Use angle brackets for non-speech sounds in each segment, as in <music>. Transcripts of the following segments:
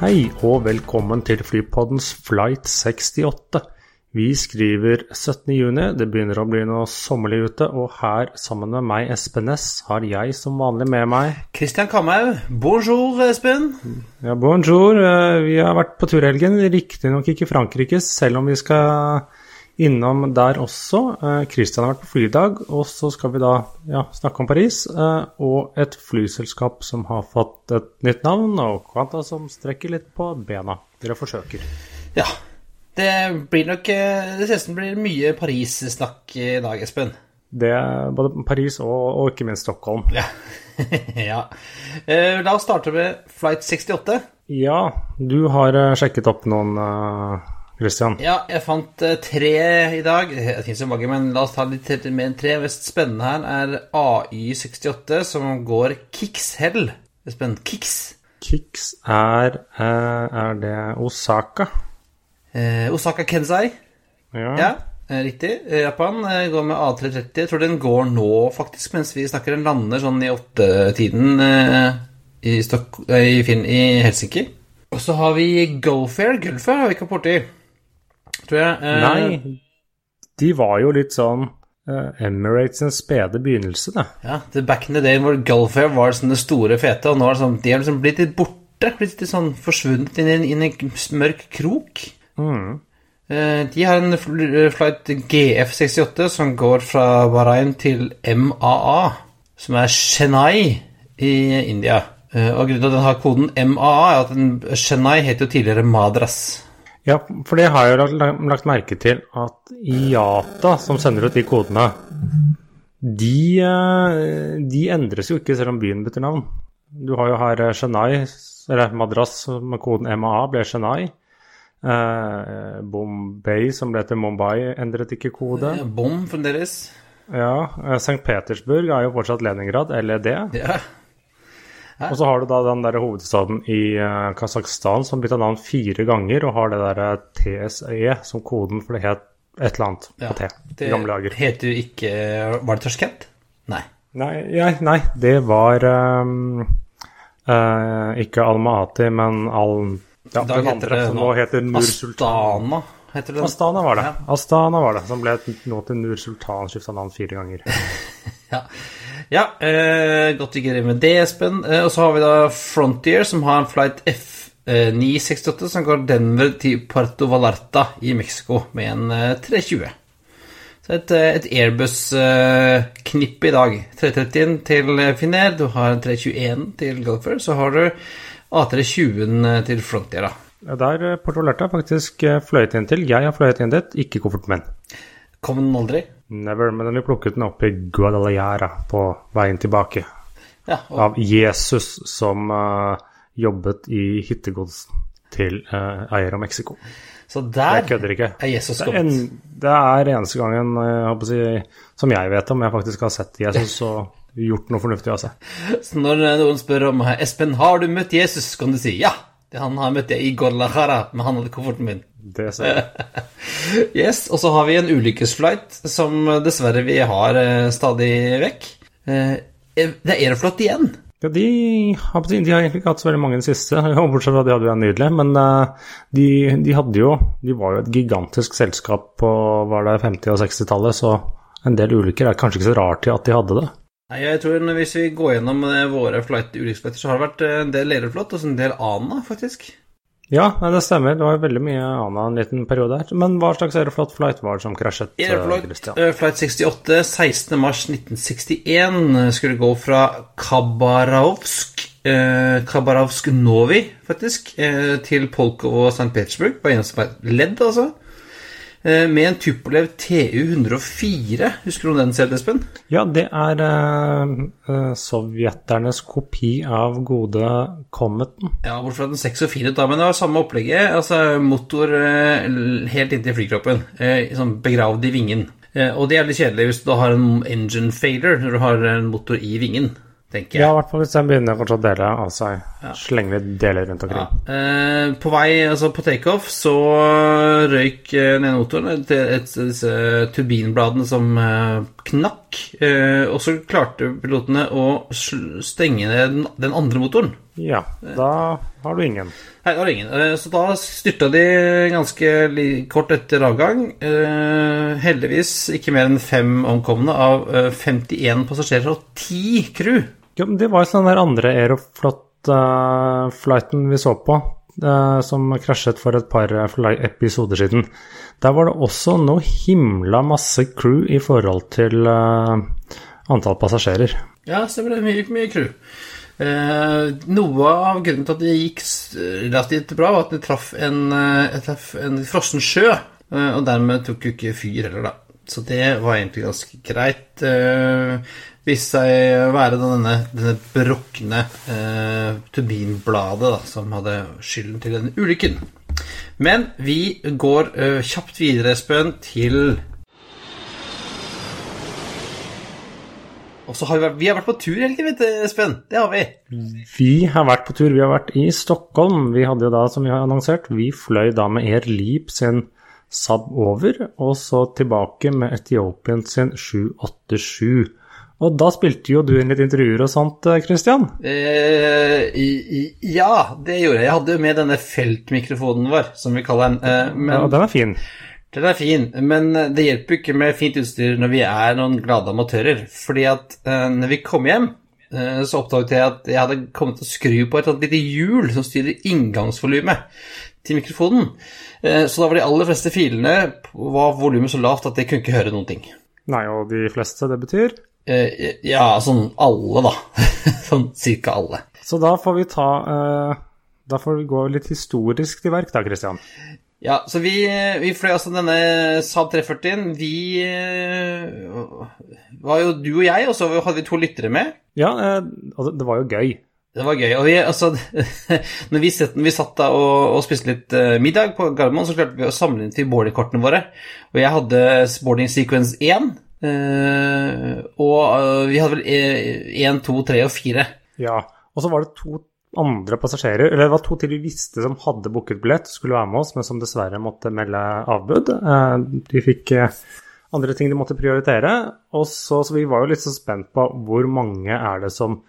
Hei og velkommen til Flypoddens Flight 68. Vi skriver 17. juni, det begynner å bli noe sommerlig ute, og her sammen med meg, Espen Næss, har jeg som vanlig med meg Christian Kamhaug, bonjour, Espen. Ja, bonjour. Eh, Vi har vært på tur i helgen, riktignok ikke i Frankrike, selv om vi skal innom der også. Kristian Christian har vært på flydag, og så skal vi da ja, snakke om Paris. eh, Og et flyselskap som har fått et nytt navn, og Quanta som strekker litt på bena. Dere forsøker. Ja, det blir nok eh, Det ser ut som det blir mye Paris-snakk i dag, Espen. Det både Paris og, og ikke minst Stockholm. Ja. <laughs> ja. Eh, La oss starte med flight 68. Ja, du har eh, sjekket opp noen, eh, Christian. Ja, jeg fant eh, tre i dag. Det finnes jo mange, men la oss ta litt mer enn tre. Mest spennende her er AY68, som går Kicks Hell. Espen, Kix. Kix er, eh, er det Osaka? Eh, Osaka Kensai. Ja. Ja, eh, riktig. Japan går med A330. Jeg tror den går nå, faktisk, mens vi snakker. Den lander sånn i åttetiden eh, i, Stok i, Finn i Helsinki. Og så har vi Gofair Gulfair har vi ikke borti, tror jeg. Eh, Nei, de var jo litt sånn eh, Emirates en spede begynnelse, da. Ja, det back in the day hvor Gulfair var sånn det store fete, og nå er det sånn, de har liksom blitt litt borte. Blitt litt sånn forsvunnet inn i en, inn en mørk krok. Eh, De har en flight GF68 som går fra Bahrain til MAA, som er Chennai i India. Eh, Og grunnen til at den har koden MAA, er at den, Chennai het jo tidligere Madras. Ja, for det har jeg jo lagt, lagt merke til at IATA, som sender ut de kodene, de, eh, de endres jo ikke selv om byen bytter navn. Du har jo her eh, Chennai, eller Madras med koden MAA ble Chennai. Eh, Bombay, som ble til Mumbai, endret ikke kode. Eh, Bom fremdeles. Ja, St. Petersburg er jo fortsatt Leningrad, LED. Ja. Og så har du da den der hovedstaden i uh, Kasakhstan som bytta navn fire ganger, og har det der eh, TSE som koden, for det het et eller annet Ja, på T Det i gamle dager. heter jo ikke Var det Tashkent? Nei. Nei, ja, nei, det var um, uh, ikke Almaati, men Al... Ja, den andre det som nå heter Nur Sultan. Astana heter det. Astana var det. Ja. Astana var det, som ble nå til Nur Sultan, skifta navn fire ganger. <laughs> Ja, ja eh, godt vi det med det, Espen. Eh, og så har vi da Frontier, som har en flight F968 som går Denver til Puerto Vallarta i Mexico med en eh, 320. Så et, eh, et Airbus-knipp i dag. 330 til Finnair, du har en 321 til Gulfer, så har du A320 til Frontier, da. Der Puerto Vallarta faktisk eh, fløyet inn til. Jeg har fløyet inn dit, ikke kofferten min. Kom den aldri? Never, men vi plukket den opp i Guadalajara på veien tilbake. Ja, og, Av Jesus som uh, jobbet i hittegods til uh, eier av Mexico. så Jeg der kødder ikke. er Jesus Det er, kommet. en, det er eneste gangen eh, jeg si, som jeg vet om jeg faktisk har sett Jesus og gjort noe fornuftig av seg. <laughs> Så når noen spør om Espen, har du møtt Jesus, kan du si ja. Det Han har møtt jeg i Guadalajara, men han hadde kofferten min. Det ser jeg. <laughs> Yes, Og så har vi en ulykkesflight som dessverre vi har eh, stadig vekk. Eh, det er Aeroflot igjen. Ja, de, har- de har egentlig ikke hatt så veldig mange i det siste, <laughs> bortsett fra de hadde jo en nydelig. Men eh, de, de hadde jo De var jo et gigantisk selskap på var det 50- og 60-tallet, så en del ulykker er kanskje ikke så rart i at de hadde det. Nei, jeg tror Hvis vi går gjennom eh, våre flight ulykkesflighter, så har det vært eh, en del lederflåt og så en del Ana, faktisk. Ja, det stemmer. Det var veldig mye Ana en liten periode her. Men hva slags Aeroflot flight var det som krasjet? eh, Aeroflot eh, flight 68 16. mars 1961 eh, skulle gå fra Khabarovsk eh, Khabarovsk Novi, faktisk, eh, til Polkovo og St. Petersburg. På eneste ledd, altså. Eh, med en Tupolev TU104. Husker du den selv, Espen? Ja, det er eh, sovjeternes kopi av gode Cometen. Ja, bortsett fra den 46, da, men det var samme opplegget. Altså motor uh, helt inntil flykroppen, uh, sånn begravd i vingen. Og det er litt kjedelig hvis du har en engine failure når du har en motor i vingen, tenker jeg. Ja, i hvert fall hvis den begynner kanskje å dele av seg. Slenge litt deler rundt omkring. Ja. Eh, på vei, altså på takeoff, så røyk eh, den ene motoren et, disse turbinbladene som eh, knakk. Eh, og så klarte pilotene å stenge ned den, andre motoren. Ja, da har du ingen. Nei, da har du ingen. Eh, Så da styrta de ganske kort etter avgang. Eh, heldigvis ikke mer enn fem omkomne av eh, 51 passasjerer og 10 crew. Jo, men det var jo sånn der andre Aeroflot-flighten vi så på, eh, som krasjet for et par eh, episoder siden. Der var det også noe himla masse crew i forhold til eh, antall passasjerer. Ja, stemmer det. Mye, mye crew. Eh, noe av grunnen til at det gikk relativt bra, var at det traff en, eh, traff en frossen sjø, eh, og dermed tok jo ikke fyr heller, da. Så det var egentlig ganske greit. Uh, viste seg å være denne, denne brukne eh, turbinbladet da, som hadde skylden til denne ulykken. Men vi går eh, kjapt videre, Espen, til Og så har vi, vært, vi har vært på tur hele tiden, vet du, Espen. Det har vi. Vi har vært på tur, vi har vært i Stockholm. Vi hadde jo da, som vi har annonsert, vi fløy da med Air Leap sin Saab over, og så tilbake med Etiopien sin 787. Og da spilte jo du inn litt intervjuer og sånt, eh, Christian. Eh, i, i, ja, det gjorde jeg. Jeg hadde jo med denne feltmikrofonen vår, som vi kaller den. Eh, men Ja, den er fin. Den er fin, men det hjelper jo ikke med fint utstyr når vi er noen glade amatører. Fordi at eh, når vi kom hjem, eh, så oppdaget jeg at jeg hadde kommet til å skru på et lite hjul som styrer inngangsvolumet til mikrofonen. Eh, så da var de aller fleste filene var volumet så lavt at jeg kunne ikke høre noen ting. Nei, og de fleste, det betyr. Eh, ja, sånn alle, da. <laughs> sånn cirka alle. Så da får vi ta eh, Da får vi gå litt historisk til verk, da, Christian. Ja, så vi, vi fløy altså denne Saab 340-en. Vi eh, var jo du og jeg, og så hadde vi to lyttere med. Ja, det var jo gøy. Det var gøy. Og vi, altså, <laughs> når vi, satt, vi satt da og, og spiste litt middag på Gardermoen, så klarte vi å samle inn til boardingkortene våre. Og jeg hadde boarding sequence 1. eh, og eh, vi hadde vel 1, 2, 3 og 4. Ja. Og så var det to andre passasjerer, eller det var to til vi visste som hadde booket billett, skulle være med oss, men som dessverre måtte melde avbud. Eh, De fikk eh, andre ting de måtte prioritere. Og så, så vi var jo litt så spent på hvor mange er det som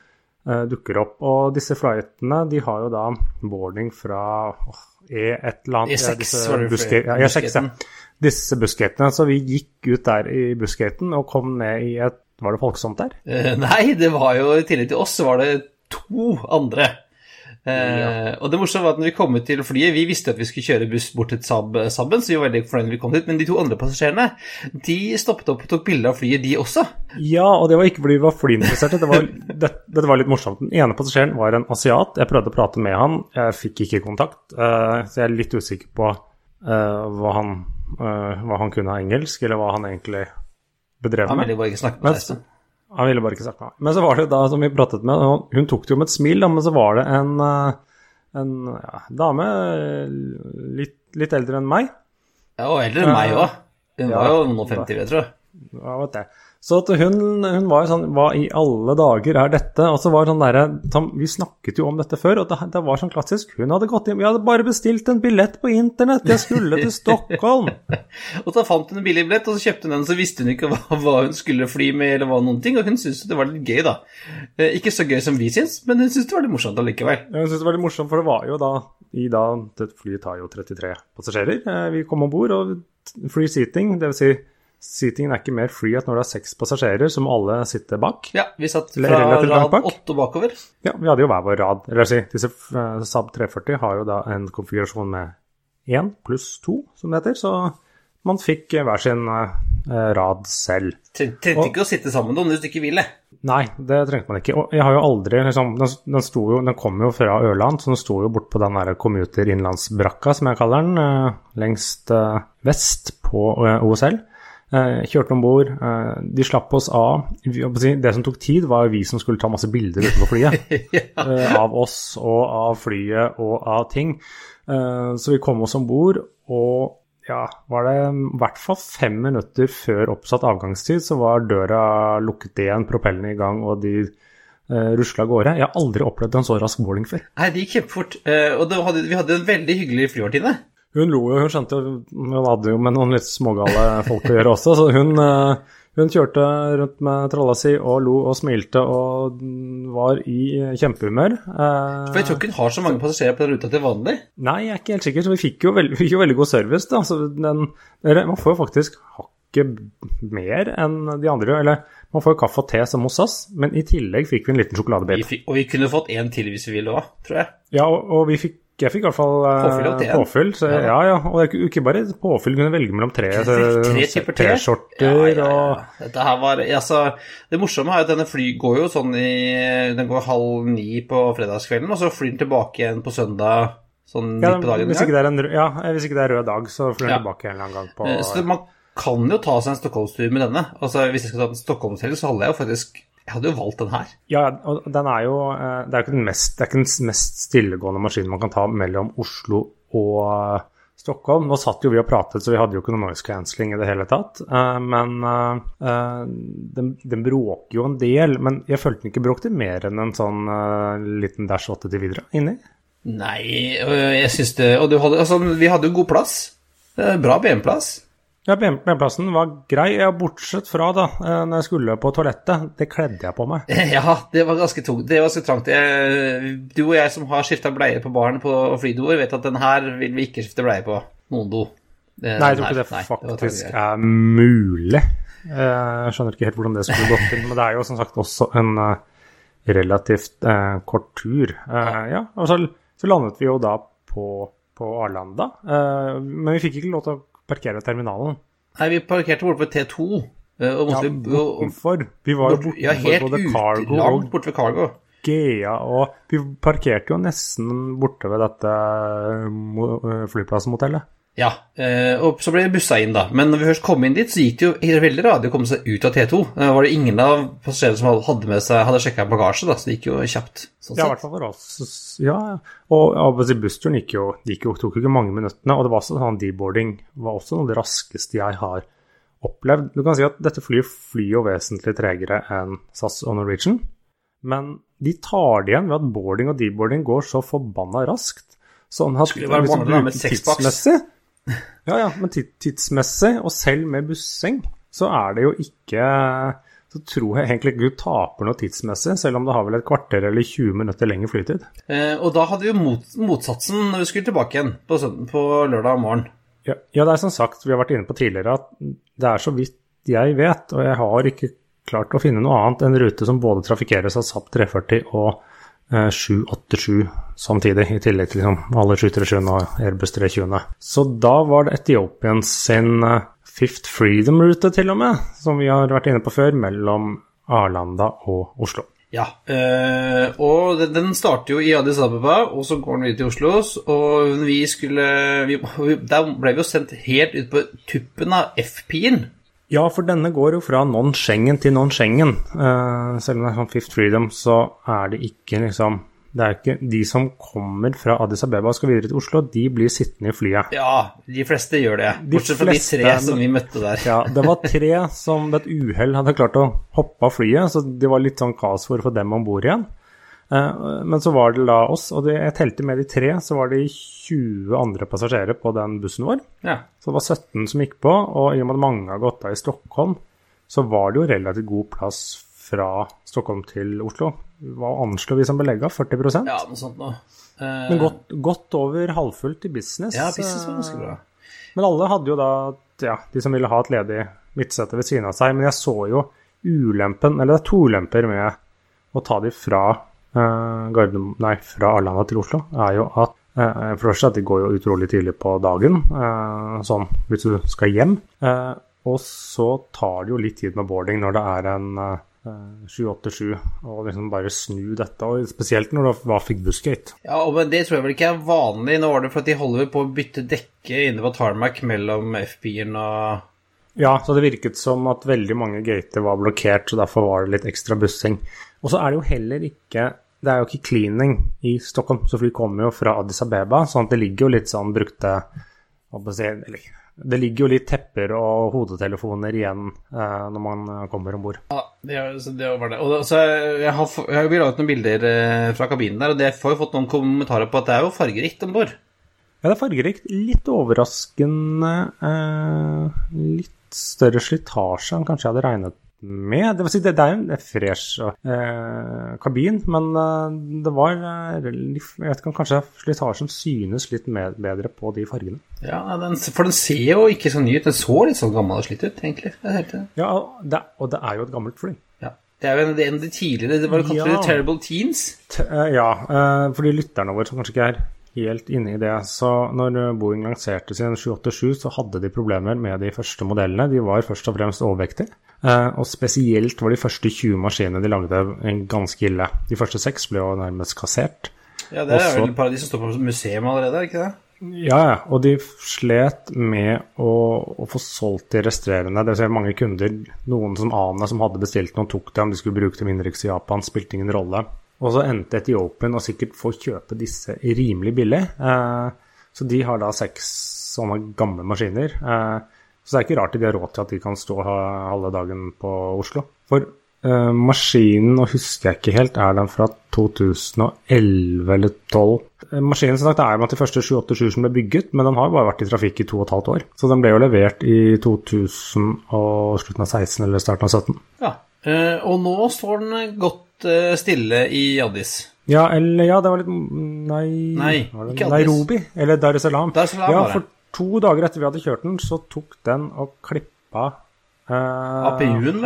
eh, dukker opp. Og disse flightene, de har jo da boarding fra åh, E et eller annet E6 disse buske- ja, E6, ja. Disse busketene. Så vi gikk ut der i busketen og kom ned i et Var det folksomt der? Uh, nei, det var jo i tillegg til oss, så var det to andre. Eh, Og det morsomme var at når vi kom ut til flyet Vi visste at vi skulle kjøre buss bort til Saab, Saaben, så vi var veldig fornøyd når vi kom dit. Men de to andre passasjerene de stoppet opp og tok bilde av flyet, de også. Ja, og det var ikke fordi vi var flyinteresserte. Det var, <laughs> det, dette var litt morsomt. Den ene passasjeren var en asiat. Jeg prøvde å prate med han, jeg fikk ikke kontakt. Uh, så jeg er litt usikker på uh, hva, han, eh, hva han kunne av engelsk, eller hva han egentlig bedrev Han med. ville bare ikke snakke Men- med deg. Han ville bare ikke snakke med meg. Men så var det da, som vi pratet med, hun tok det jo med et smil, men så var det en, eh, en ja, dame eh, litt, litt eldre enn meg. Ja, og eldre enn meg òg. Hun Ja. var jo noen og 50, vil jeg tro. Ja, vet jeg. Så hun, hun var jo sånn Hva i alle dager er dette? Og så var det sånn derre Vi snakket jo om dette før, og det, det var sånn klassisk. Hun hadde gått inn Vi hadde bare bestilt en billett på internett! Jeg skulle til Stockholm! <laughs> Og så fant hun en billig billett, og så kjøpte hun den, så visste hun ikke hva, hva hun skulle fly med, eller hva noen ting, og hun syntes det var litt gøy, da. Eh, Ikke så gøy som vi syns, men hun syntes det var litt morsomt allikevel. Hun syntes det var litt morsomt, for det var jo da i da flyet tar jo 33 passasjerer. Eh, Vi kom om bord, og free seating, dvs. Si, seatingen er ikke mer free at når det er seks passasjerer som alle sitter bak. Ja, vi satt fra rad bak. åtte bakover. Ja, vi hadde jo hver vår rad. Eller si, disse eh, Saab 340 har jo da en konfigurasjon med én pluss to, som det heter. Så man fikk eh, hver sin, eh, rad selv. Trengte ikke å sitte sammen med noen hvis du ikke ville. Nei, det trengte man ikke. Og jeg har jo aldri liksom, Den, den, jo, den kom jo fra Ørland, så den sto jo bortpå den der commuter innlandsbrakka, som jeg kaller den, lengst vest på OSL. Eh, kjørte om bord. Eh, de slapp oss av. Det som tok tid, var vi som skulle ta masse bilder utenfor flyet. <laughs> eh, av oss og av flyet og av ting. Eh, så vi kom oss om bord, og ja, var det i hvert fall fem minutter før oppsatt avgangstid, så var døra lukket igjen, propellene i gang, og de uh, rusla av gårde. Jeg har aldri opplevd en så rask boarding før. Nei, det gikk kjempefort. Eh, og hadde, vi hadde en veldig hyggelig flyvertinne. Hun lo jo, hun skjønte Hun hadde jo med noen litt smågale folk å gjøre også, så hun, eh, hun kjørte rundt med tralla si og lo og smilte og var i kjempehumør. Eh, For jeg tror ikke hun har så mange passasjerer på den ruta til vanlig. Nei, jeg er ikke helt sikker, så vi fikk jo veldig, fikk jo veldig god service. da. Så den, man får jo faktisk hakket mer enn de andre. Eller man får jo kaffe og te som hos oss, men i tillegg fikk vi en liten sjokoladebit. og vi kunne fått en til hvis vi ville òg, tror jeg. Ja, og, og vi fikk jeg fikk i hvert fall eh, Påfyll av teen. påfyll. Så, Ja. ja, ja. Og det er ikke- bare påfyll, kunne velge mellom tre, te. T-skjorter Ja, ja, og Dette her var altså, Det morsomme er at denne fly går jo sånn i Den går halv ni på fredagskvelden, og så flyr den tilbake igjen på søndag sånn ja, midt på dagen. hvis, ikke det er en, ja, hvis ikke det er rød dag, så flyr den tilbake en eller annen gang på Eh, Så man kan jo ta seg en Stockholmstur med denne. Altså Hvis jeg skal ta en Stockholmshelg, så holder jeg jo faktisk Jeg hadde jo valgt den her. Ja, og den er jo eh, Det er ikke den mest, det er ikke den mest stillegående maskinen man kan ta mellom Oslo og eh, Stockholm. Nå satt jo vi og pratet, så vi hadde jo ikke noe noise cancelling i det hele tatt. Eh, Men den, den bråker jo en del. Men jeg følte den ikke bråkte mer enn en sånn liten Dash 8 til videre inni. Nei, jeg syns det Og du hadde, altså, vi hadde jo god plass. Bra BM-plass. Ja, BM-plassen var grei, ja, bortsett fra da, eh, når jeg skulle på toalettet. Det kledde jeg på meg. <laughs> Ja, det var ganske tungt. Det var ganske trangt. Jeg, du og jeg som har skifta bleie på barn på flydoer, vet at den her vil vi ikke skifte bleie på. Noen do. Den Nei, jeg tror ikke her- det nei, var faktisk trangt. er mulig. Eh, Jeg skjønner ikke helt hvordan det skulle gått til, men det er jo som sagt også en eh, relativt eh, kort tur. Eh, ja, og så, landet vi jo da på, på Arlanda, eh, men vi fikk ikke lov til å parkere ved terminalen. Nei, vi parkerte borte ved T2. eh, Og måtte ja, bortenfor. Vi var bort, borte ja, helt både Cargo langt borte ved Cargo. Gea, og vi parkerte jo nesten borte ved dette mo- flyplassmotellet. Ja, eh, og så ble vi bussa inn, da. Men når vi først kom inn dit, så gikk det jo veldig radig å komme seg ut av T2. Det var det ingen av passasjerene som hadde- med seg hadde sjekka bagasje, da, så det gikk jo kjapt. Sånn Ja, i hvert fall for oss. Ja. Og ja, bussturen gikk jo, gikk jo, tok jo ikke mange minuttene, og det var sånn deboarding var også noe av det raskeste jeg har opplevd. Du kan si at dette flyet flyr jo vesentlig tregere enn SAS og Norwegian, men de tar det igjen ved at boarding og deboarding går så forbanna raskt. Sånn at Skulle det være vanlig med bruker seks boks. tidsmessig Ja, ja, men tidsmessig, og selv med bussing, så er det jo ikke så tror jeg egentlig ikke du taper noe tidsmessig, selv om det har vel et kvarter eller 20 minutter lenger flytid. Eh, og da hadde vi jo mot, motsatsen når vi skulle tilbake igjen på, på lørdag morgen. Ja, ja, det er som sagt, vi har vært inne på tidligere, at det er så vidt jeg vet, og jeg har ikke klart å finne noe annet enn rute som både trafikkeres av SAP 340 og 787 samtidig, i tillegg til liksom alle 737 og Airbus 320. Så da var det Etiopiens sin eh, Fifth Freedom-rute til og med, som vi har vært inne på før, mellom Arlanda og Oslo. Ja, øh, og den, den starter jo i Addis Ababa, og så går den videre til Oslo. Og vi skulle <laughs> vi, Der ble vi jo sendt helt ut på tuppen av F-pien. Ja, for denne går jo fra non-Schengen til non-Schengen. Uh, selv om det er sånn Fifth Freedom, så er det ikke liksom Det er ikke De som kommer fra Addis Abeba og skal videre til Oslo, de blir sittende i flyet. Ja, de fleste gjør det. De Bortsett fra de tre som vi møtte der. Ja, det var tre som ved et uhell hadde klart å hoppe av flyet, så det var litt sånn kaos for å få dem om bord igjen. Eh, Men så var det da oss, og det, jeg telte med de tre, så var det 20 andre passasjerer på den bussen vår. Ja. Så det var 17 som gikk på, og i og med at mange har gått av i Stockholm, så var det jo relativt god plass fra Stockholm til Oslo. Hva anslår vi som belegga? 40 ja, noe sånt noe. Eh, Men godt, godt over halvfullt i business. Ja, business var ganske bra. Men alle hadde jo da ja, de som ville ha et ledig midtsete ved siden av seg. Men jeg så jo ulempen, eller det er to ulemper med å ta de fra, eh, Gardermo- nei, fra Arlanda til Oslo, er jo at eh, for det første at de går jo utrolig tidlig på dagen, eh, sånn hvis du skal hjem. Eh, Og så tar det jo litt tid med boarding når det er en uh, 787, og liksom bare snu dette. Og spesielt når det var Figbusgate. Ja, men det tror jeg vel ikke er vanlig. Nå var det for at de holder på å bytte dekke inne på tarmac mellom FB-en og Ja, så det virket som at veldig mange gater var blokkert, så derfor var det litt ekstra bussing. Og så er det jo heller ikke det er jo ikke cleaning i Stockholm, så fly kommer jo fra Addis Abeba, sånn at det ligger jo litt sånn brukte eller, Det ligger jo litt tepper og hodetelefoner igjen eh, når man kommer om bord. Ja, det, det, var det. Og så jeg har, jeg har laget noen bilder eh, fra kabinen der, og jeg får jo fått noen kommentarer på at det er jo fargerikt om bord. Ja, det er fargerikt. Litt overraskende eh, Litt større slitasje enn kanskje jeg hadde regnet med. Det, si, det, det er jo en fresh eh, kabin, men eh, det var eh, Jeg vet ikke kanskje slitasjen synes litt med, bedre på de fargene. Ja, den, for den ser jo ikke så ny ut. Den så litt sånn gammel og slitt ut, egentlig. Helt, ja, det, og det er jo et gammelt fly. Ja. Det er jo en, en av de tidligere Det var kalt ja. Terrible Teens. T eh, ja, eh, for de lytterne våre som kanskje ikke er helt inne i det. Så når Boeing lanserte sin 787, så hadde de problemer med de første modellene. De var først og fremst overvektige. Eh, og spesielt var de første 20 maskinene de lagde ganske ille. De første seks ble jo nærmest kassert. Ja, det er Også, vel bare de som står på museum allerede, er ikke det? Ja, ja. Og de slet med å, å få solgt de restrerende. Det vil si mange kunder, noen som Ane som hadde bestilt noen, tok dem, de skulle bruke dem innenriks i Japan, spilte ingen rolle. Og så endte Etiopien å sikkert få kjøpe disse rimelig billig. Eh, så de har da seks sånne gamle maskiner. Eh, så det er ikke rart de har råd til at de kan stå halve dagen på Oslo. For uh, maskinen, nå husker jeg ikke helt, er den fra 2011 eller 2012? Uh, maskinen som sagt, er blant de første 787 som ble bygget, men den har bare vært i trafikk i to og et halvt år. Så den ble jo levert i 2000 og slutten av 16 eller starten av 17. Ja, og nå står den godt stille i Addis. Ja, eller ja, det var litt Nei, nei ikke Addis. Nairobi? Eller Dar es Salaam. Dar es Salaam ja, for to dager etter vi hadde kjørt den, så tok den og klippa eh, APU-en, vel?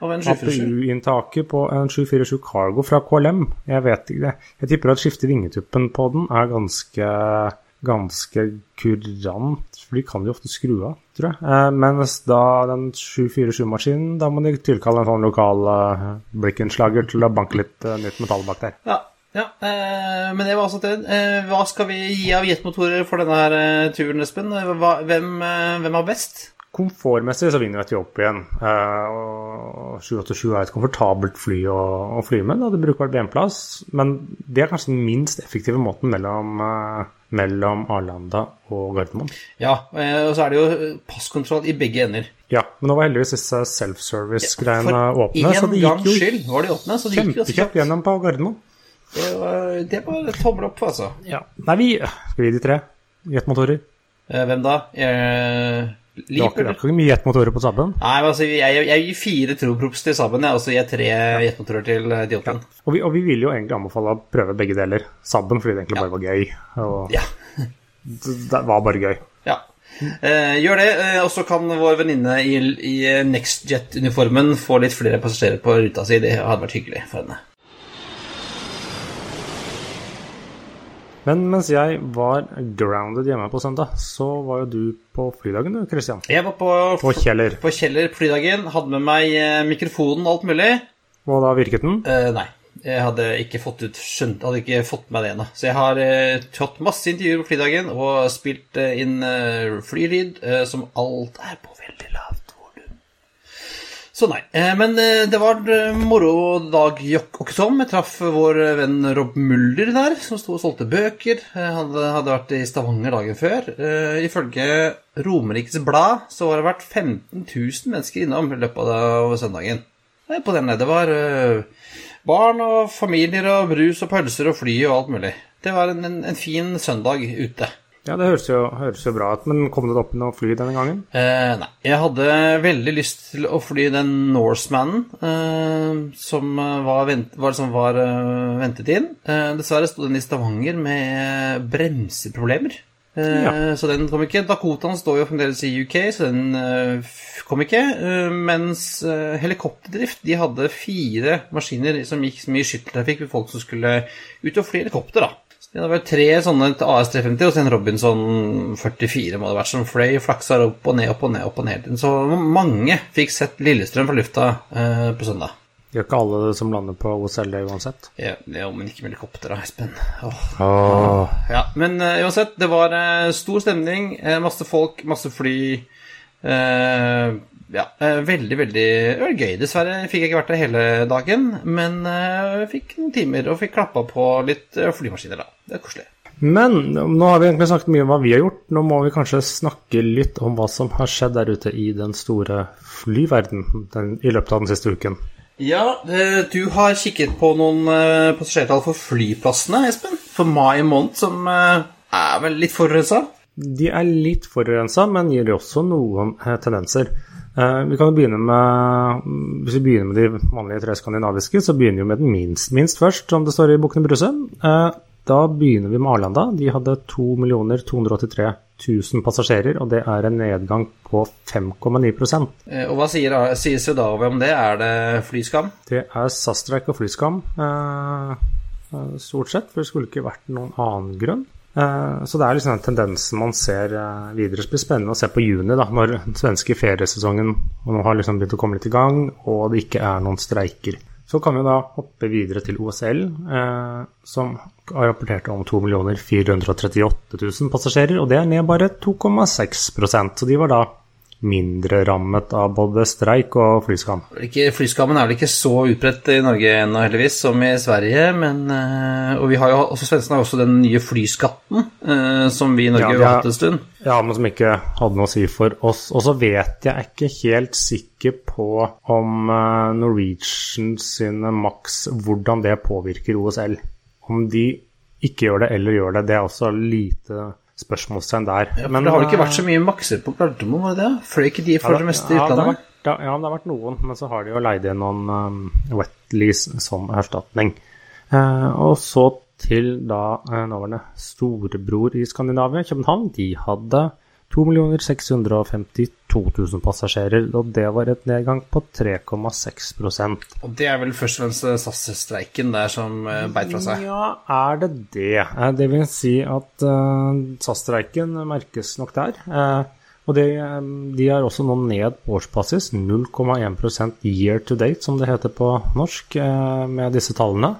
APU-inntaket på en 747 Cargo fra KLM. Jeg vet ikke det. Jeg tipper at skifte vingetuppen på den er ganske, ganske kurant, for de kan jo ofte skru av, tror jeg. Eh, mens da den 747-maskinen, da må de tilkalle en sånn lokal eh, blikkenslager til å banke litt eh, nytt metall bak der. Ja, ja, men det var altså det. Hva skal vi gi av jetmotorer for denne her turen, Espen? Hva, hvem, hvem er best? Komfortmessig så vinner Etiopien. Eh, og 787 er et komfortabelt fly å, å fly med. Det bruker brukbart benplass, men det er kanskje den minst effektive måten mellom, mellom Arlanda og Gardermoen. Ja, eh, og så er det jo passkontroll i begge ender. Ja, men nå var heldigvis disse self-service-greiene ja, åpne. For én gangs skyld var de åpne, så det gikk jo kjempekjapt gjennom på Gardermoen. Det var, det var tommel opp, altså. Ja. Nei, vi Skal vi de tre jetmotorer? Eh, hvem da? Eh, Leap, det var ikke mye jetmotorer på Saben? Nei, men altså, jeg, jeg gir fire troprops til Saben, og så gir jeg tre jetmotorer til uh, Ja. Og, vi, og vi vil jo egentlig anbefale å prøve begge deler. Saben fordi det egentlig ja. bare var gøy. Og ja. <laughs> det var bare gøy. Ja. Eh, gjør det, eh, og så kan vår venninne i, i NextJet-uniformen få litt flere passasjerer på ruta si. Det hadde vært hyggelig for henne. Men mens jeg var grounded hjemme på søndag, så var jo du på flydagen du, Christian? Jeg var på, på Kjeller. På Kjeller flydagen. Hadde med meg eh, mikrofonen og alt mulig. Og da virket den? Uh, nei. Jeg hadde ikke fått ut skjønt, hadde ikke fått med det ennå. Så jeg har uh, tatt masse intervjuer på flydagen og spilt uh, inn uh, flylyd som alt er på veldig lavt. Så nei. Eh, men eh, det var eh, moro dag også som. Jeg traff vår venn Rob Mulder der, som sto og solgte bøker. Han hadde vært i Stavanger dagen før. Ifølge Romerikes Blad så var det vært 15 000 mennesker innom i løpet av søndagen. På den Det var barn og familier og brus og pølser og fly og alt mulig. Det var en, en fin søndag ute. Ja, det høres jo, høres jo, bra ut, men kom det opp noe fly denne gangen? Eh, nei. Jeg hadde veldig lyst til å fly den Norsemanen eh, som var, vent, var, som var uh, ventet inn. Eh, dessverre sto den i Stavanger med bremseproblemer. Eh, ja. Så den kom ikke. Dakotaen står jo fremdeles i UK, så den uh, kom ikke. Mens helikopterdrift de hadde fire maskiner som gikk mye skytteltrafikk ved folk som skulle ut og fly helikopter. da det var tre sånne AS 350 og så en Robinson 44 må det ha vært, som fløy flaksa opp og ned, opp og ned, opp og ned. Så mange fikk sett Lillestrøm fra lufta eh, på søndag. Gjør ikke alle som lander på OSL det uansett? Ja, jo, men ikke med helikopter, da, Espen. Åh. Åh. Ja, men uh, uansett, det var uh, stor stemning, uh, masse folk, masse fly. Eh, ja, eh, veldig, veldig Det var gøy. Dessverre fikk jeg ikke vært der hele dagen, men eh, fikk noen timer og fikk klappa på litt eh, flymaskiner, da. Det er koselig. Men nå har vi egentlig snakket mye om hva vi har gjort. Nå må vi kanskje snakke litt om hva som har skjedd der ute i den store flyverden den, i løpet av den siste uken. Ja, du har kikket på noen passasjertall for flyplassene, Espen. For mai måned, som er vel litt forurensa. De er litt forurensa, men gir også noen tendenser. Eh, vi kan jo begynne med Hvis vi begynner med de vanlige tre skandinaviske, så begynner vi med den minst, minst først, som det står i Bukkene Bruse. Eh, da begynner vi med Arlanda. De hadde 2 283 000 passasjerer, og det er en nedgang på 5,9 Eh, Og hva sier, sier Swedavia om det? Er det flyskam? Det er SAS-streik og flyskam, stort sett, for det skulle ikke vært noen annen grunn. Eh, Så det er liksom den tendensen man ser eh, videre. Det blir spennende å se på juni, da, når den svenske feriesesongen nå har liksom begynt å komme litt i gang, og det ikke er noen streiker. Så kan vi da hoppe videre til OSL, eh, som har rapportert om 2 438 000 passasjerer, og det er ned bare 2,6% Så de var da mindre rammet av både streik og flyskam. Flyskammen er vel ikke så utbredt i Norge ennå, heldigvis, som i Sverige. Men, eh, og vi har jo også, svenskene har også den nye flyskatten, eh, som vi i Norge Ja, har hatt en stund. Ja, men som ikke hadde noe å si for oss. Og så vet jeg ikke helt sikker på om eh, Norwegian sine maks hvordan det påvirker OSL. Om de ikke gjør det eller gjør det, det er også lite spørsmålstegn der. Ja, for det har jo ikke vært så mye makser på Gardermoen, var det det? Fløy ikke de for det meste i ja, det vært, ja, ja, det har vært noen, men så har de jo leid inn noen um, wetlease som erstatning. Uh, og så til da uh, nåværende storebror i Skandinavia, København, de hadde 2 652 000 passasjerer, og det var et nedgang på 3,6% Og det er vel først og fremst SAS-streiken der som eh, beit fra seg. Ja, er det det? Eh, Det vil si at uh, SAS-streiken merkes nok der. Eh, og det, eh, de er også nå ned på årsbasis, 0,1% year to date, som det heter på norsk, eh, med disse tallene.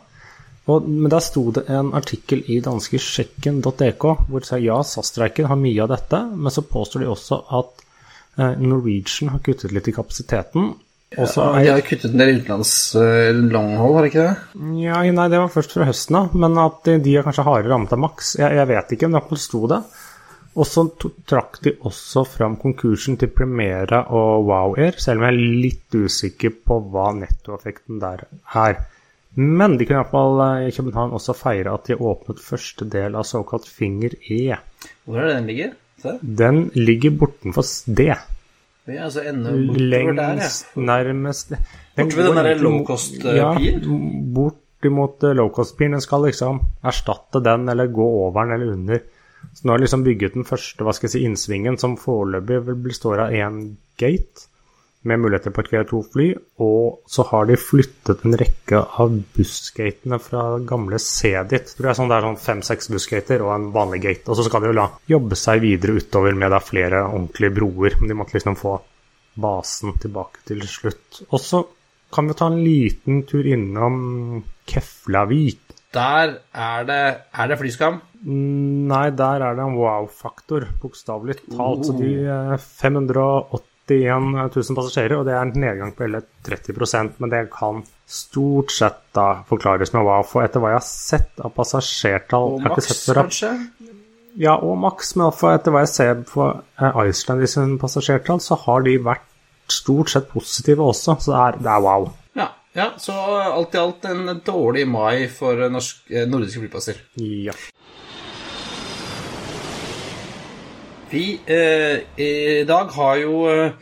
Og, men der sto det en artikkel i danske sjekken.dk hvor de sier ja, SAS-streiken har mye av dette, men så påstår de også at eh, Norwegian har kuttet litt i kapasiteten. Ja, er- de har kuttet en del utenlands uh, longhold, har de ikke det? ja, nei, det var først fra høsten av, men at de, de er kanskje hardere rammet av maks. Jeg, jeg vet ikke, men iallfall sto det. Og så trakk de også fram konkursen til Primera og Wow Air, selv om jeg er litt usikker på hva nettoeffekten der er. Men de kunne iallfall i København også feire at de åpnet første del av såkalt Finger E. Hvor er det den ligger? Se. Den ligger bortenfor D. Det er altså enda bortover der, ja. Nærmest Borte ved den går der egentlig mot- low-cost-piren? Ja, bortimot eh, low-cost-piren. Den skal liksom erstatte den, eller gå over den, eller under. Så nå har de liksom bygget den første hva skal jeg si, innsvingen, som foreløpig består av én gate, med muligheter på et GR2-fly, og så har de flyttet en rekke av bussgatene fra gamle Cedit. Det er sånn det er sånn fem-seks bussgater og en vanlig gate. Og så skal de jo la jobbe seg videre utover med det flere ordentlige broer. Men de måtte liksom få basen tilbake til slutt. Og så kan vi ta en liten tur innom Keflavik. Der er det, er det flyskam? Nei, der er det en wow-faktor, bokstavelig talt. Oh. Så de eh, 580 31 000 passasjerer, og det er en nedgang på hele 30 Men det kan stort sett da forklares med hva For etter hva jeg har sett av passasjertall Og maks, kanskje? Ja, og maks, men etter hva jeg ser på eh, Iceland i sine passasjertall, så har de vært stort sett positive også, så det er, det er wow. Ja, ja, så alt i alt en dårlig mai for norsk, eh, nordiske flyplasser. Ja. Vi eh, i dag har jo eh,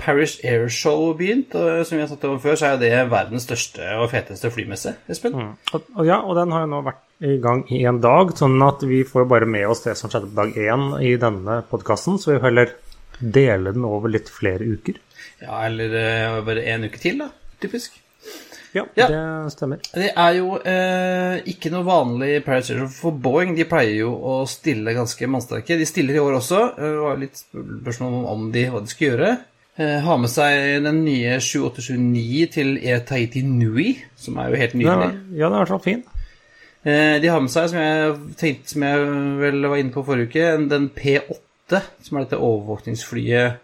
Paris Air Show begynt, og som vi har tatt over før, så er det verdens største og feteste flymesse, Espen. Mm. og ja, og den har jo nå vært i gang i en dag, sånn at vi får bare med oss det som skjedde på dag én i denne podkasten, så vi heller dele den over litt flere uker. Ja, eller eh, bare en uke til, da. Typisk. Ja, ja, det stemmer. Det er jo eh, ikke noe vanlig Pirate for Boeing. De pleier jo å stille ganske mannsterke. De stiller i år også. Eh, det var litt spørsmål om de, hva de skulle gjøre. Eh, har med seg den nye 7879 til E Tahiti Nui, som er jo helt nydelig. Ja, den er i hvert fall fin. Eh, de har med seg, som jeg tenkte, som jeg vel var inne på forrige uke, den P8, som er dette overvåkningsflyet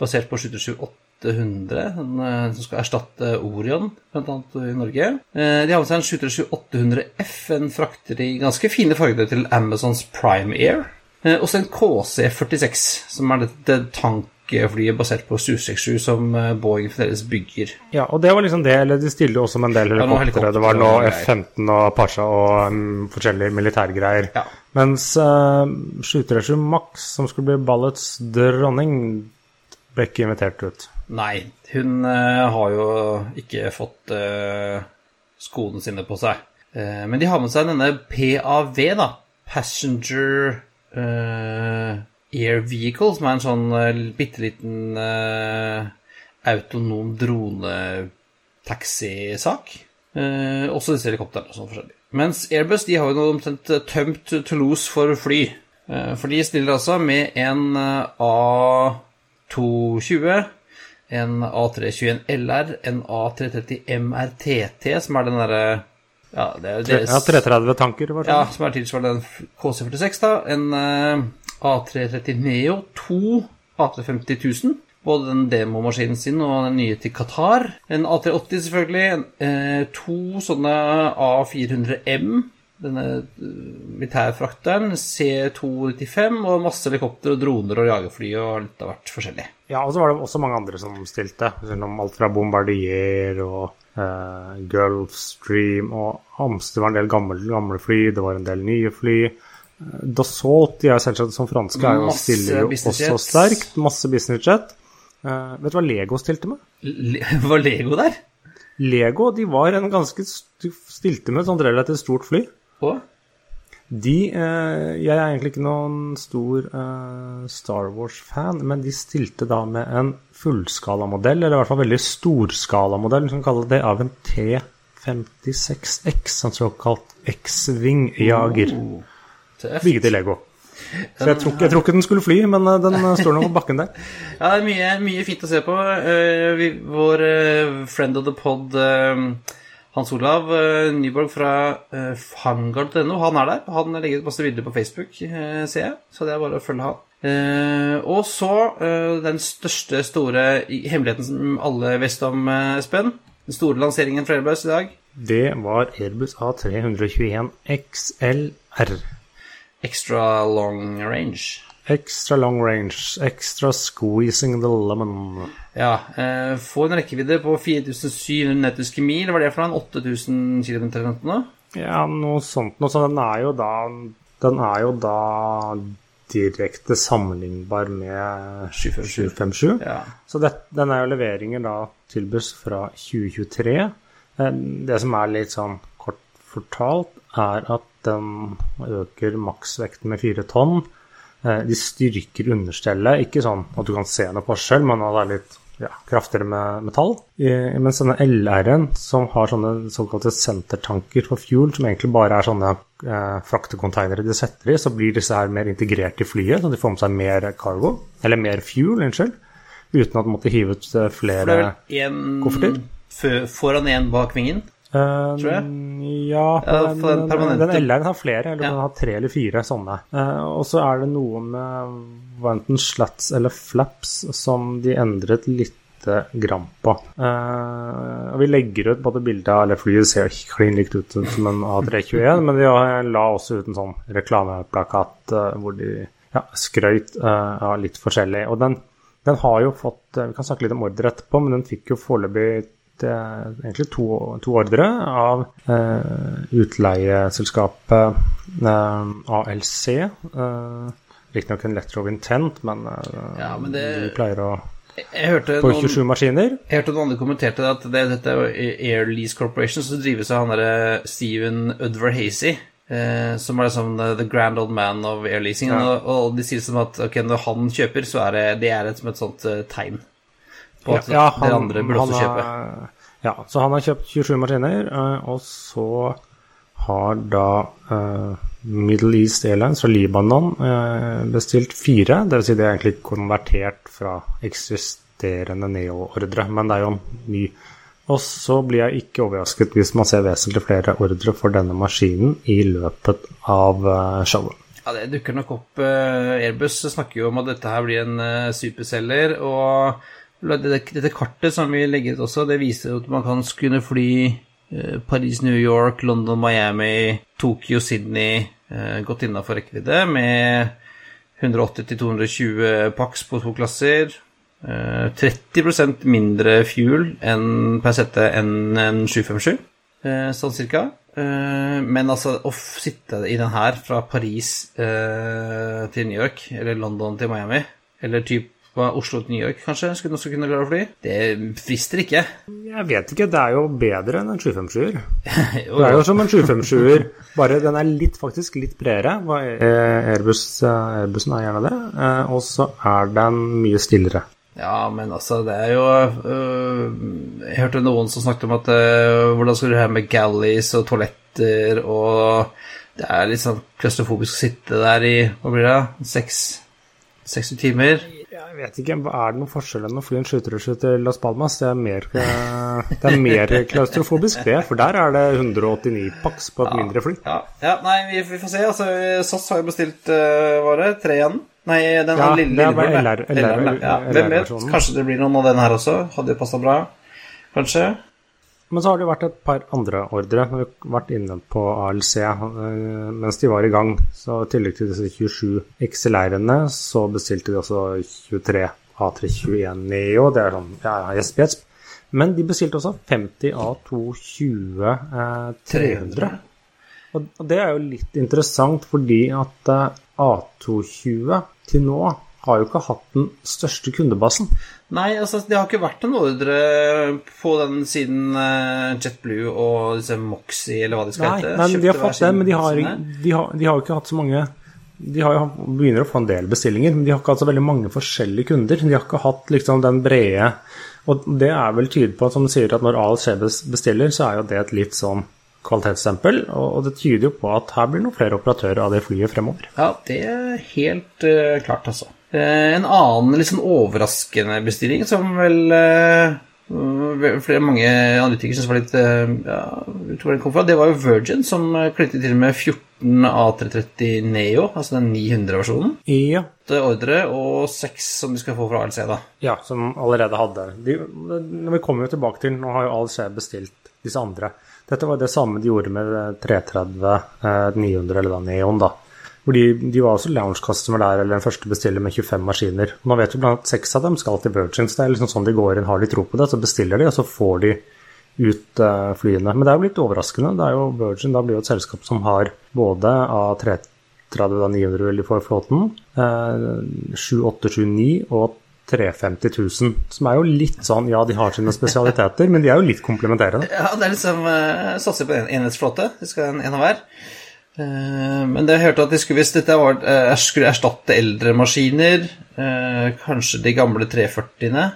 basert på 778 800, eh, en som skal erstatte Orion, Blant annet i Norge. Eh, de har med seg en 737-800 F, en frakter i ganske fine farger til Amazons Prime Air. Eh, også en KC-46, som er dette tankflyet basert på Su-67 som Boeing fremdeles bygger. Ja, og det var liksom det, eller de stiller jo også med en del helikoptre. Ja, helikopter, det var nå F-15 og Pasha og um, forskjellige militærgreier. Ja. Mens uh, 737 Max, som skulle bli ballets dronning, ble ikke invitert ut. Nei, hun eh, har jo ikke fått eh, skoene sine på seg. Eh, men de har med seg denne PAV, da. Passenger Air Vehicle, som er en sånn uh, bitte liten autonom drone-taxisak. Eh, også disse helikoptrene og sånn forskjellig. Mens Airbus de har jo omtrent tømt Toulouse for fly. For de stiller altså med en eh, A220 en A321 LR, en A330 MRTT, som er den derre Ja, det er deres Ja, 330 tanker, var det ja, som er tilsvarende en KC46, da. En uh, A330 Neo, to A350 000. Både den demomaskinen sin og den nye til Qatar. En A380, selvfølgelig. En, eh, to sånne A400M. Denne eh, militærfrakteren. C295 og masse helikopter og droner og jagerfly og litt av hvert forskjellig. Ja, og så var det også mange andre som stilte. Alt fra Bombardier og eh, Gulfstream og Hamster var en del gamle, gamle fly, det var en del nye fly. Eh, Dassault, de er selvsagt som franske, er jo, stiller jo også sterkt. Masse businessjet. Uh, vet du hva Lego stilte med? Le <laughs> var Lego der? Lego de var en ganske st stilte med et sånt relativt stort fly. Og? De eh, Jeg er egentlig ikke noen stor eh, Star Wars-fan, men de stilte da med en fullskalamodell, eller i hvert fall veldig storskalamodell, som kaller det av en T56X, en såkalt X-Wing-jager. Oh. Bygget i Lego. Så jeg tror, ikke, jeg tror ikke den skulle fly, men eh, den eh, står nå på bakken der. <laughs> Ja, det er mye, mye fint å se på. Uh, vi, vår uh, friend of the pod, eh, Hans Olav eh, Nyborg fra fangard.no, han er der. Han legger ut masse bilder på Facebook, eh, ser jeg. Så det er bare å følge han. Eh, og så eh, den største, store hemmeligheten som alle visste om, eh, Espen. Den store lanseringen fra Airbus i dag. Det var Airbus A321 XLR. Extra long range. Extra long range, extra squeezing the lemon. Ja, eh, få en rekkevidde på 4700 nautiske mil. Hva er det for en 8000 km eller noe? Ja, noe sånt noe. Så den er jo da Den er jo da direkte sammenlignbar med 757. 757. Ja. Så det, den er jo leveringer da tilbys fra 2023. Eh, Det som er litt sånn kort fortalt, er at den øker maksvekten med fire tonn. Eh, De styrker understellet, ikke sånn at du kan se noe forskjell, men at det er litt ja, kraftigere med metall. Mens denne LR-en, som har sånne såkalte sentertanker for fuel, som egentlig bare er sånne eh, fraktekonteinere de setter i, så blir disse her mer integrert i flyet, så de får med seg mer cargo, eller mer fuel, unnskyld, uten at de måtte hive ut eh, er flere Kofferter? foran én bak vingen? Eh, tror jeg. Ja, den, for den den, permanente- den LR-en har flere, eller Ja. den har tre eller fire sånne. Eh, og så er det noe med var enten slats eller flaps som de endret litt gram på. Uh, vi legger ut både bilde av eller flyet ser klin likt ut som en A321, men de la også ut en sånn reklameplakat uh, hvor de ja, skrøyt eh, av litt forskjellig. Og den, den har jo fått eh, Vi kan snakke litt om ordre etterpå, men den fikk jo foreløpig det er egentlig to, to ordre av eh, utleieselskapet eh, ALC. Eh, Riktignok en letter of intent, men, eh, Ja, men det- de pleier å På noen, 27 maskiner. jeg hørte noen andre kommenterte at det, dette er Air Lease Corporation, som drives av han derre Steven Udvar Hazy. Eh, som er liksom the, the grand old man of air leasing. Ja. Og, og de sier som at okay, når han kjøper, så er det, det er et, som et sånt eh, tegn på at Ja, dere andre burde også kjøpe. er- Ja, så han har kjøpt 27 maskiner, eh, og så har da eh, Middle East Airlines fra Libanon eh, bestilt fire. Dvs. Si det er egentlig konvertert fra eksisterende Neo-ordre, men det er jo en ny. Og så blir jeg ikke overrasket hvis man ser vesentlig flere ordre for denne maskinen i løpet av eh, showet. Ja, det dukker nok opp. Eh, Airbus snakker jo om at dette her blir en superselger. Og dette, kartet som vi legger ut også, det viser at man kan kunne fly uh, Paris, New York, London, Miami, Tokyo, Sydney uh, godt innafor rekkevidde med 180-220 pax på to klasser. 30% mindre fuel enn per sette enn en 757, sånn cirka. Men altså, å sitte i den her fra Paris til New York, eller London til Miami, eller typ Oslo til New York, kanskje, skulle noen kunne klare å fly? Det frister ikke. Jeg vet ikke, det er jo bedre enn en 757-er. <laughs> det er jo som en 757-er, bare den er litt, faktisk litt bredere. Airbus, Airbusen er gjerne det. Uh, og så er den mye stillere. Ja, men altså, det er jo øh, Jeg hørte noen som snakket om at øh, hvordan skal du ha med galleys og toaletter og Det er litt sånn klaustrofobisk å sitte der i hva blir det, seks, seks timer. Jeg vet ikke, Er det noen forskjell enn å fly en skytterrusje til Las Palmas? Det er mer, det er mer klaustrofobisk, det. For der er det 189 pax på et ja, mindre fly. Ja, ja nei, vi, vi, får se. Altså, SAS har jo bestilt uh, var det, tre igjen. Nei, den ja, lille, lillebror. LR, LR, LR, ja. Hvem vet? Kanskje det blir noen av den her også. Hadde jo passa bra. Kanskje. Men så har det vært et par andre ordre. Vi har vært inne på ALC eh, mens de var i gang. Så i tillegg til disse 27 XLR-ene, så bestilte de også 23 A321 Neo. Det er sånn ja, gjesp, gjesp. Men de bestilte også 50 A220 eh, 300. Og det er jo litt interessant fordi at eh, A220 til nå har jo ikke hatt den største kundebasen. Nei, altså det har ikke vært en ordre på den siden uh, JetBlue og disse Moxie, eller hva de skal hete. Nei, de har fått det, men de har, de, har, de har, ikke hatt så mange De har begynner å få en del bestillinger, men de har ikke hatt så veldig mange forskjellige kunder. De har ikke hatt liksom den brede Og det er vel tydelig på som du sier, at når ALC bestiller, så er jo det et litt sånn kvalitetsstempel, og det tyder jo på at her blir det noen flere operatører av det flyet fremover. Ja, det er helt uh, klart, altså. Uh, en annen litt sånn overraskende bestilling som vel uh, flere, mange analytikere syntes var litt ja, kom fra, det var jo Virgin som knyttet til med 14 A330 Neo, altså den 900-versjonen. Ja. Det ordre, og seks som de skal få fra ALC, da. Ja, som allerede hadde. De, når vi kommer jo tilbake til, nå har jo ALC bestilt disse andre. Dette var det samme de gjorde med 330 eh, 900, eller da Neon, da. Hvor de, de var også lounge-customer der, eller den første bestiller med 25 maskiner. Nå vet vi blant at seks av dem skal til Virgin, så det er liksom sånn de går inn, har de tro på det, så bestiller de, og så får de ut uh, flyene. Men det er jo litt overraskende. Det er jo Virgin da blir jo et selskap som har både A330 900 for flåten, uh, 7879 og 350 000. Som er jo litt sånn Ja, de har sine spesialiteter, men de er jo litt komplementerende. <laughs> Ja, det er liksom uh, Satser på en enhetsflåte. De skal ha en av hver. Uh, men det jeg hørte at de skulle, hvis dette var, uh, skulle erstatte eldre maskiner, uh, kanskje de gamle 340-ene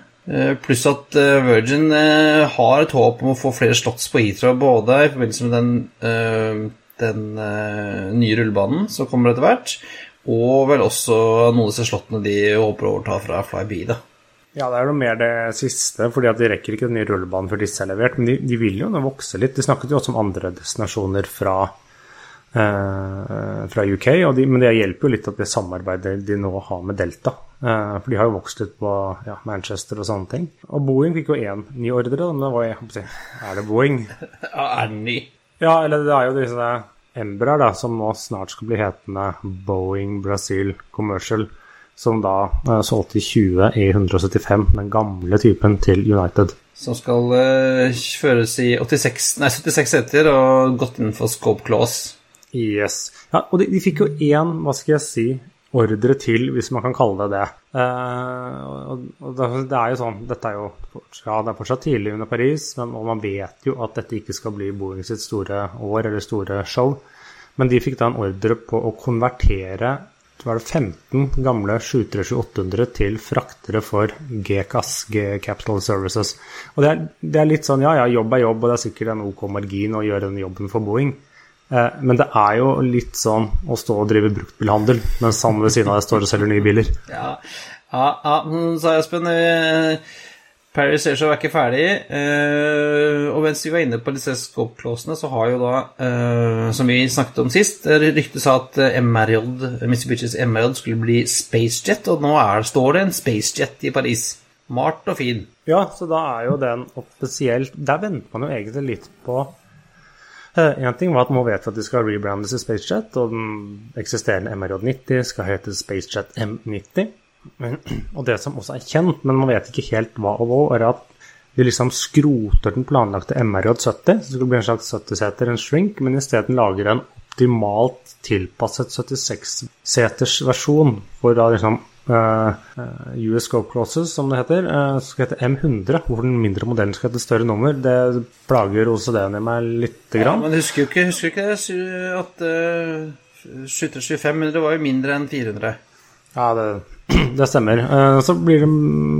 Pluss at Virgin har et håp om å få flere slotts på Heathrow, både i forbindelse med den, den nye rullebanen som kommer etter hvert, og vel også noen av disse slottene de håper å overta fra Flyby. da. Ja, det er jo mer det siste, fordi at de rekker ikke den nye rullebanen før disse er levert. Men de, de, vil jo nå vokse litt. De snakket jo også om andre destinasjoner fra, eh, fra UK, de, men det hjelper jo litt at det samarbeidet de nå har med Delta. Eh, for de har jo vokst litt på ja, Manchester og sånne ting. Og Boeing fikk jo én ny ordre, men det var jeg, Er det Boeing? <laughs> Ja, er den ny? Ja, eller det er jo disse Embraer, da, som nå snart skal bli hetende Boeing Brazil Commercial, som da uh, solgte 20 E175, den gamle typen, til United. Som skal uh, føres i 86, nei, 76 seter og gått innenfor scope clause. Yes. Ja, og de, de fikk jo én, hva skal jeg si, ordre til, hvis man kan kalle det det. Uh, og det er jo sånn, dette er jo ja, det er fortsatt tidlig under Paris, men, man vet jo at dette ikke skal bli Boeing sitt store år eller store show. Men de fikk da en ordre på å konvertere var det 15 gamle 737-800 til fraktere for GCAS, G Capital Services. Og det er, det er, litt sånn ja, ja, jobb er jobb, og det er sikkert en OK margin å gjøre den jobben for Boeing. Eh, men det er jo litt sånn å stå og drive bruktbilhandel mens han ved siden av deg står og selger nye biler. <laughs> Ja, ja, ja sa Espen. Eh, Paris Airshow er ikke ferdig. Uh, og mens vi var inne på disse scope-closene, så har jo da, som vi snakket om sist, ryktet sa at MRJ, Mitsubishis MRJ skulle bli SpaceJet, og nå er, står det en SpaceJet i Paris. Mart og fin. Ja, så da er jo den offisielt Der venter man jo egentlig litt på Én uh, ting var at man vet at de skal rebrandes i SpaceJet, og den eksisterende MRJ90 skal hete SpaceJet M90. Og det som også er kjent, men man vet ikke helt hva og hva, er at de liksom skroter den planlagte MRJ70, så det skulle bli en slags 70-seter, en shrink, men isteden lager en optimalt tilpasset 76-seters versjon for da liksom US Scope Clauses, som det heter, som skal hete M100, hvor den mindre modellen skal hete større nummer. Det plager OCD-en i meg lite grann. Ja, men husker jo ikke, husker ikke at uh, 725 det var jo mindre enn 400. Ja, det det stemmer. Eh, så blir det,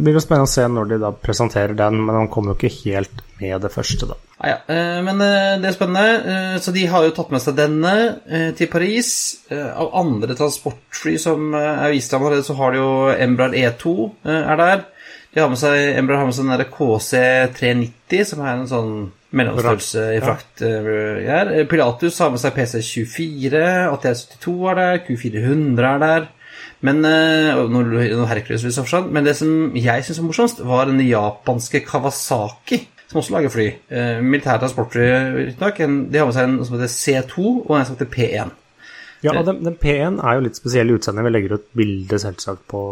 blir det, spennende å se når de da presenterer den, men han kommer jo ikke helt med det første, da. Ah, ja, eh, men eh, det er spennende. Så de har jo tatt med seg denne til Paris. Av andre transportfly som er vist fram allerede, så har de jo Embraer E2 er der. De har med seg, Embraer har med seg den derre KC390, som er en sånn mellomstørrelse i frakt. Ja. Pilatus har med seg PC24, ATS72 er der, Q400 er der. Men, eh, men det som jeg syns var morsomst, var den japanske Kawasaki, som også lager fly. Eh, militære transportfly, riktignok. De har med seg en som heter C2 og en som heter P1. Ja, og den, den P1 er jo litt spesiell i utseendet. Vi legger ut bilde selvsagt på,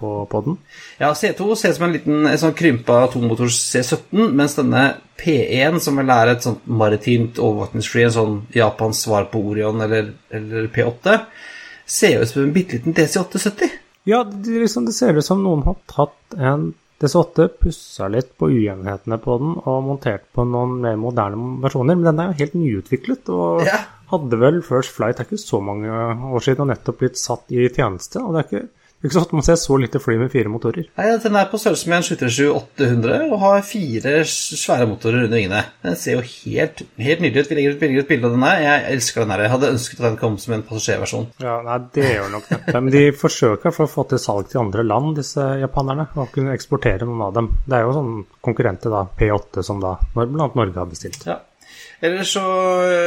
på, på, den. Ja, C2 ser ut som en liten en sånn krympa atommotors C17, mens denne P1, som vel er et sånt maritimt overvåkningsfly, en sånn Japans svar på Orion eller, eller P8 ser ut som en bitte liten DC870. Ja, det, liksom, det ser ut som noen har tatt en DC8, pussa litt på ujevnhetene på den og montert på noen mer moderne versjoner. Men den er jo helt nyutviklet og ja. hadde vel First Flight er ikke så mange år siden og nettopp blitt satt i tjeneste. og det er ikke ikke så ofte man ser så lite fly med fire motorer. Nei, Den er på størrelse med en 737-800 og har fire svære motorer under vingene. Den ser jo helt, helt nydelig ut. Vi legger ut et bilde av den her. Jeg elsker den her. Jeg hadde ønsket at den kom som en passasjerversjon. Ja, nei, det gjør nok neppe. Men de forsøker for å få til salg til andre land, disse japanerne, og kunne eksportere noen av dem. Det er jo sånn konkurrenter, da, P8, som da bl.a. Norge har bestilt. Ja. Ellers så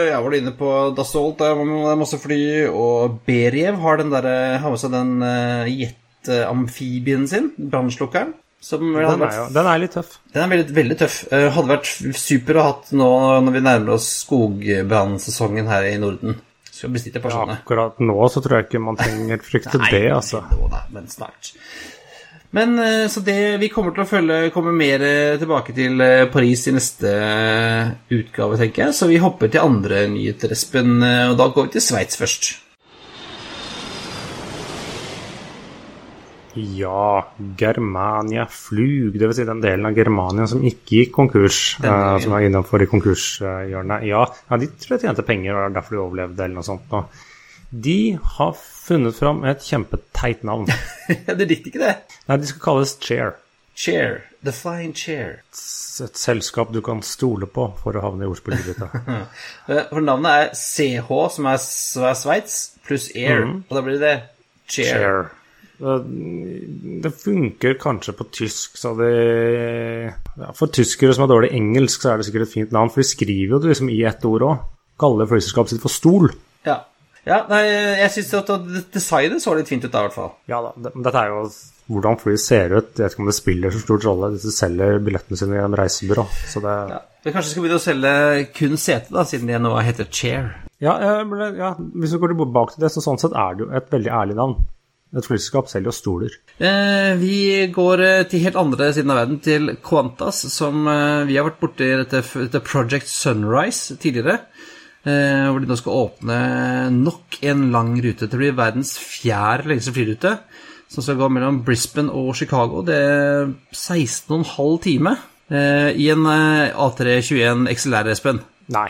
ja, var du inne på Dassault, der er masse fly, og Beriev har, den der, har med seg den uh, jetamfibien sin, brannslukkeren. Den, den er litt tøff. Den er veldig, veldig tøff. Uh, hadde vært super å ha nå når vi nærmer oss skogbrannsesongen her i Norden. Skal bestille et par sånne. Ja, akkurat nå så tror jeg ikke man trenger frykte det, altså. Nei, men snart. Men eh, så det Vi kommer til å følge komme mer eh, tilbake til eh, Paris i neste utgave, tenker jeg. Så vi hopper til andre nyheter, Espen. Og da går vi til Sveits først. Ja, Germania Flug, dvs. Si den delen av Germania som ikke gikk konkurs, uh, som var innenfor i konkurshjørnet. Ja, ja, de tror jeg tjente penger, og derfor de overlevde, eller noe sånt. Og de har funnet fram et kjempeteit navn. <laughs> det likte ikke det. Nei, de skal kalles Chair. Chair. The Flying Chair. Et selskap du kan stole på for å havne i ordspillet ditt. <laughs> for navnet er CH, som er, Sveits, pluss Air. Mm. Og da blir det Chair. Chair. Det funker kanskje på tysk, så det ja, For tyskere som har dårlig engelsk, så er det sikkert et fint navn, for de skriver jo det liksom i ett ord òg. Kaller flyselskapet sitt for Stol. Ja. Ja, nei, jeg syns at designet så litt fint ut da, i hvert fall. Ja da, dette er jo hvordan flyet ser ut. Jeg vet ikke om det spiller så stor rolle. De selger billettene sine gjennom reisebyrå. Så det ja, Vi kanskje skal begynne å selge kun sete, da, siden det nå heter Chair. Ja, ja, hvis vi går tilbake til det, så sånn sett er det jo et veldig ærlig navn. Et flyselskap selger jo stoler. Eh, vi går eh, til helt andre siden av verden, til Qantas, som eh, vi har vært borti dette, dette Project Sunrise tidligere. Eh, hvor de nå skal åpne nok en lang rute. Det blir verdens fjerde lengste flyrute, som skal gå mellom Brisbane og Chicago. Det er 16,5 time eh, i en eh, A321 XLR, Espen. Nei.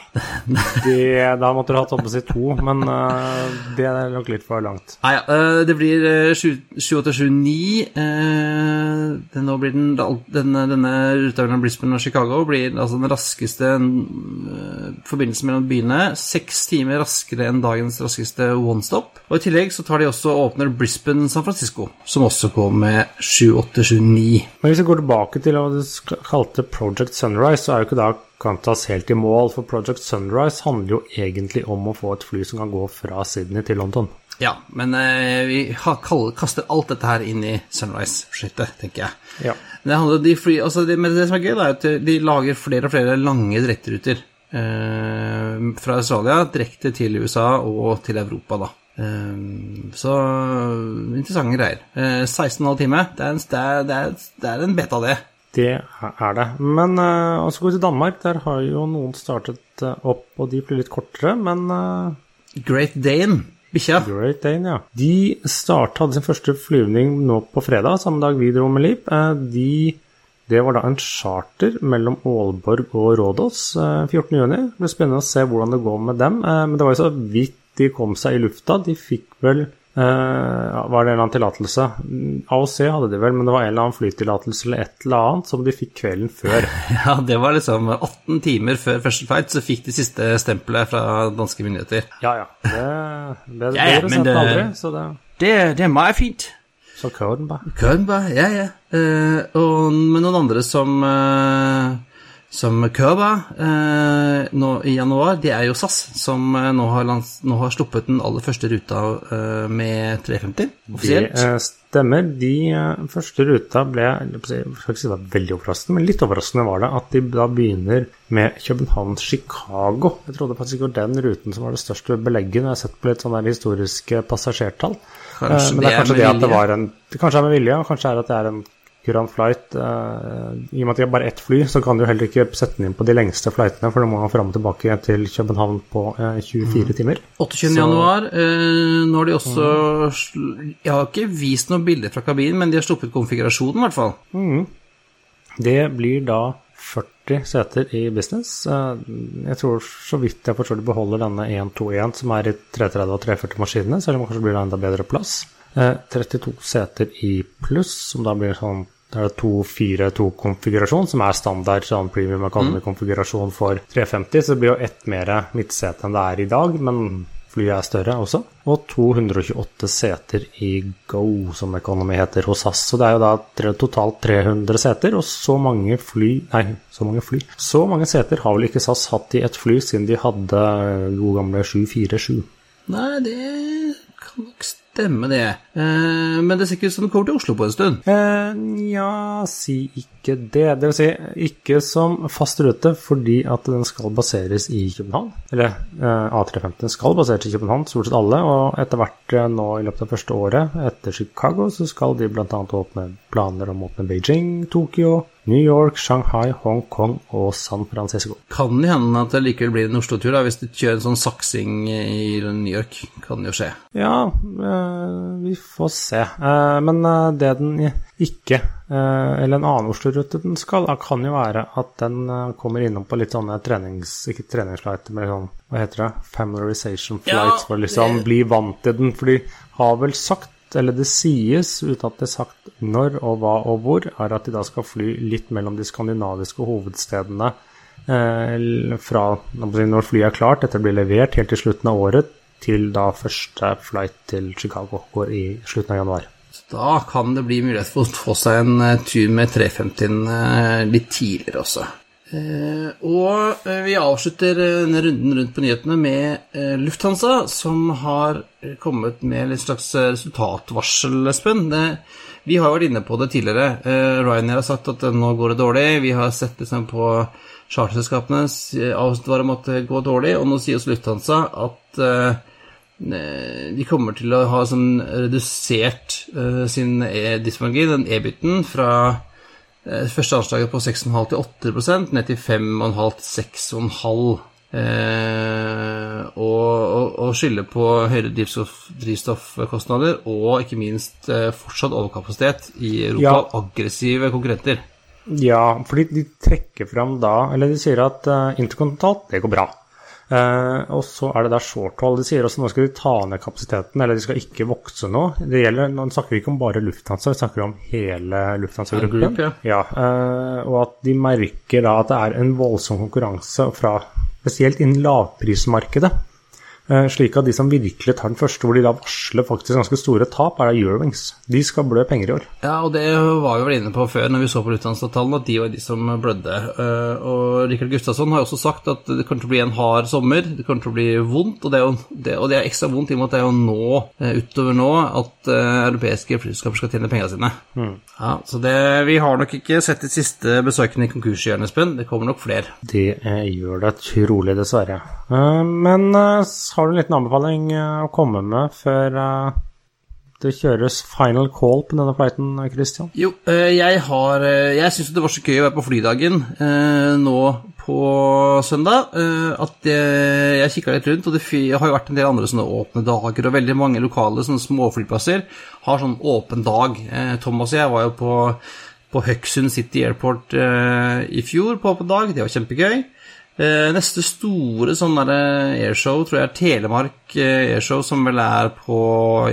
De, da måtte du hatt oppe si to, men uh, det er nok litt for langt. Nei, ja, uh, det blir 28-29. Uh, nå blir den, denne, denne ruta mellom Brisbane og Chicago blir altså den raskeste uh, forbindelsen mellom byene. Seks timer raskere enn dagens raskeste one-stop. Og I tillegg så tar de også og åpner Brisbane-San Francisco, som også går med 7829. Men hvis vi går tilbake til hva du kalte Project Sunrise, så er jo ikke da kan tas helt i mål, for Project Sunrise handler jo egentlig om å få et fly som kan gå fra Sydney til London. Ja, men eh, vi har, kaster alt dette her inn i Sunrise-prosjektet, tenker jeg. Ja. Det, handler, de fly, altså det, men det som er gøy, er at de lager flere og flere lange direkteruter. Eh, fra Australia direkte til USA og til Europa, da. Eh, så interessante greier. Eh, 16,5 timer. Det er, en, det, er, det er en beta, det. Det er det. Men uh, altså gå til Danmark. Der har jo noen startet uh, opp, og de blir litt kortere, men uh, Great Dane, bikkja. Great Dane, ja. De startet, hadde sin første flyvning nå på fredag, samme dag vi dro med Liv. de, det var da en charter mellom Aalborg og Rådås 14.6. Det blir spennende å se hvordan det går med dem. men det var jo så vidt de kom seg i lufta. De fikk vel Uh, var det en eller annen tillatelse? AOC hadde de vel, men det var en eller annen flytillatelse eller et eller annet som de fikk kvelden før. <laughs> Ja, det var liksom 18 timer før første fight, så fikk de siste stempelet fra danske myndigheter. Ja, ja. Det, det, ja, ja, det aldri, så det, det, det er meget fint. Så køden bare. Køden bare, ja, ja. Uh, og med noen andre som uh, som Curva eh, nå i januar, det er jo SAS, som eh, nå, har lands, nå, har sluppet den aller første ruta eh, med 350 offisielt. Det eh, stemmer. De eh, første ruta ble jeg skal ikke si det var veldig overraskende, men litt overraskende var det at de da begynner med København-Chicago. Jeg trodde faktisk ikke det var den ruten som var det største belegget når jeg har sett på litt sånne historiske passasjertall. Kanskje men det er kanskje det, at det var en Kanskje det er med vilje, og kanskje er at det er en Kurant Flight uh, I og med at de har bare ett fly, så kan du heller ikke sette den inn på de lengste flightene, for du må man fram og tilbake til København på eh, 24 mm. timer. 28. januar. Uh, nå har de også mm. Jeg har ikke vist noen bilder fra kabinen, men de har sluppet konfigurasjonen, i hvert fall. Mm. Det blir da 40 seter i business. Jeg tror så vidt jeg forstår de beholder denne 121 som er i 330 og 340 maskinene, selv om det kanskje blir enda bedre plass. 32 seter i pluss, som da blir sånn da er det 2-4-2-konfigurasjon, som er standard sånn premium economy-konfigurasjon for 350. Så det blir jo ett mer midtsete enn det er i dag, men flyet er større også. Og 228 seter i Go, som economy heter hos SAS. Så det er jo da totalt 300 seter, og så mange fly Nei, så mange fly. Så mange seter har vel ikke SAS hatt i et fly siden de hadde gode gamle 747. Nei, det kan nok stemme, det. Eh, men det ser ikke ut som du kommer til Oslo på en stund? Eh, ja, si ikke det. Det vil si, ikke som fast rute fordi at den skal baseres i København. Eller eh, A350 skal baseres i København, stort sett alle. Og etter hvert eh, nå i løpet av første året, etter Chicago, så skal de bl.a. åpne planer om å åpne Beijing, Tokyo, New York, Shanghai, Hongkong og San Francisco. Kan det hende at det likevel blir en Oslo-tur, hvis du kjører en sånn saksing i New York? Kan det jo skje. Ja, øh, vi får se. Uh, men uh, det den ikke, eller en annen Oslo-rute den skal, kan jo være at den kommer innom på litt sånne trenings... Ikke treningsflighter, men sånn, hva heter det? Familiarization flights, ja, for liksom det... bli vant til den. For de har vel sagt eller det sies, uten at det er sagt når og hva og hvor, er at de da skal fly litt mellom de skandinaviske hovedstedene eh, fra når flyet er klart, dette blir levert helt til slutten av året, til da første flight til Chicago går i slutten av januar. Da kan det bli mulighet for å få seg en uh, tur med 350 uh, eh, litt tidligere også. Uh, og vi avslutter denne runden rundt på nyhetene med Lufthansa, som har kommet med litt slags resultatvarsel, Espen. vi har vært inne på det tidligere. Ryanair har sagt at nå går det dårlig. Vi har sett liksom, på charterselskapene advare om at det går dårlig, og nå sier også Lufthansa at de kommer til å ha sånn redusert sin e-dismargin, den e-bytten, fra første anslaget på 6,5 til 8% ned til 5,5 til 6,5 Eh, og, og, og skylde på høyere drivstoff, drivstoffkostnader og ikke minst eh, fortsatt overkapasitet i Europa. Ja. Aggressive konkurrenter. Ja, fordi de trekker fram da Eller de sier at eh, interkontinentalt, det går bra. Uh, og så er det der shorthold. De sier også nå skal de ta ned kapasiteten, eller de skal ikke vokse nå. Det gjelder, Nå snakker vi ikke om bare Lufthansa, vi snakker om hele Lufthansa-gruppen. Ja. Ja, uh, og at de merker da at det er en voldsom konkurranse fra spesielt innen lavprismarkedet. Uh, slik at de som virkelig tar den første, hvor de da varsler faktisk ganske store tap, er Eurowings. De skal blø penger i år. Ja, og det var vi vel inne på før når vi så på Lufthansa-tallene, at de var de som blødde. Eh, Og Rikard Gustavsson har jo også sagt at det kommer til å bli en hard sommer, det kommer til å bli vondt, og det er, jo, det, og det er ekstra vondt i og med at det er jo nå, eh, utover nå, at eh, europeiske flyselskaper skal tjene pengene sine. Ja, så det, vi har nok ikke sett de siste besøkene i konkurshjørnet, Espen. Det kommer nok flere. Det eh, gjør det trolig, dessverre. Eh, men eh, har du en liten anbefaling eh, å komme med før eh, det kjøres final call på denne flighten, Christian? Jo, eh, jeg har Jeg syns det var så gøy å være på flydagen nå på søndag at jeg, jeg kikka litt rundt, og det har jo vært en del andre sånne åpne dager, og veldig mange lokale sånne småflyplasser har sånn åpen dag. Thomas og jeg var jo på, på Høgsund City Airport i fjor på åpen dag, det var kjempegøy. Eh, neste store sånn derre airshow tror jeg er Telemark eh, airshow, som vel er på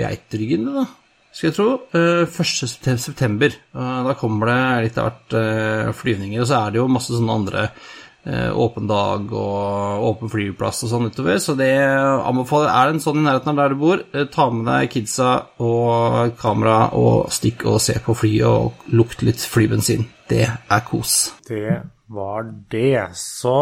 Geitryggen, da skal jeg tro. Uh, 1. september. Eh, da kommer det litt av hvert eh, flyvninger. Og så er det jo masse sånne andre eh, åpen dag og åpen flyplass og sånn utover. Så det anbefaler Er en sånn i nærheten av der du bor, eh, ta med deg kidsa og kamera og stikk og se på flyet og lukt litt flybensin. Det er kos. Det var det. Så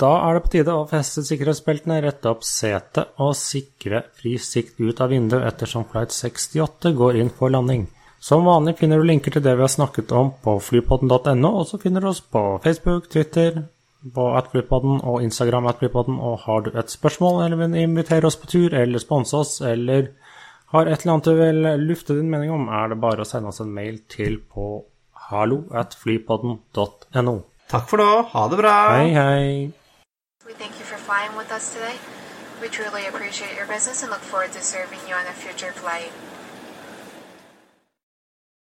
da er det på tide å feste sikkerhetsbeltene, rette opp setet og sikre fri sikt ut av vinduet ettersom flight 68 går inn for landing. Som vanlig finner du linker til det vi har snakket om på flypodden.no, og så finner du oss på Facebook, Twitter, på atflypodden og Instagram atflypodden. Og har du et spørsmål eller vil invitere oss på tur eller sponse oss eller har et eller annet du vil lufte din mening om, er det bare å sende oss en mail til på hallo at flypodden.no. Takk for nå. Ha det bra. Hei, hei. We thank you for flying with us today. We truly appreciate your business and look forward to serving you on a future flight.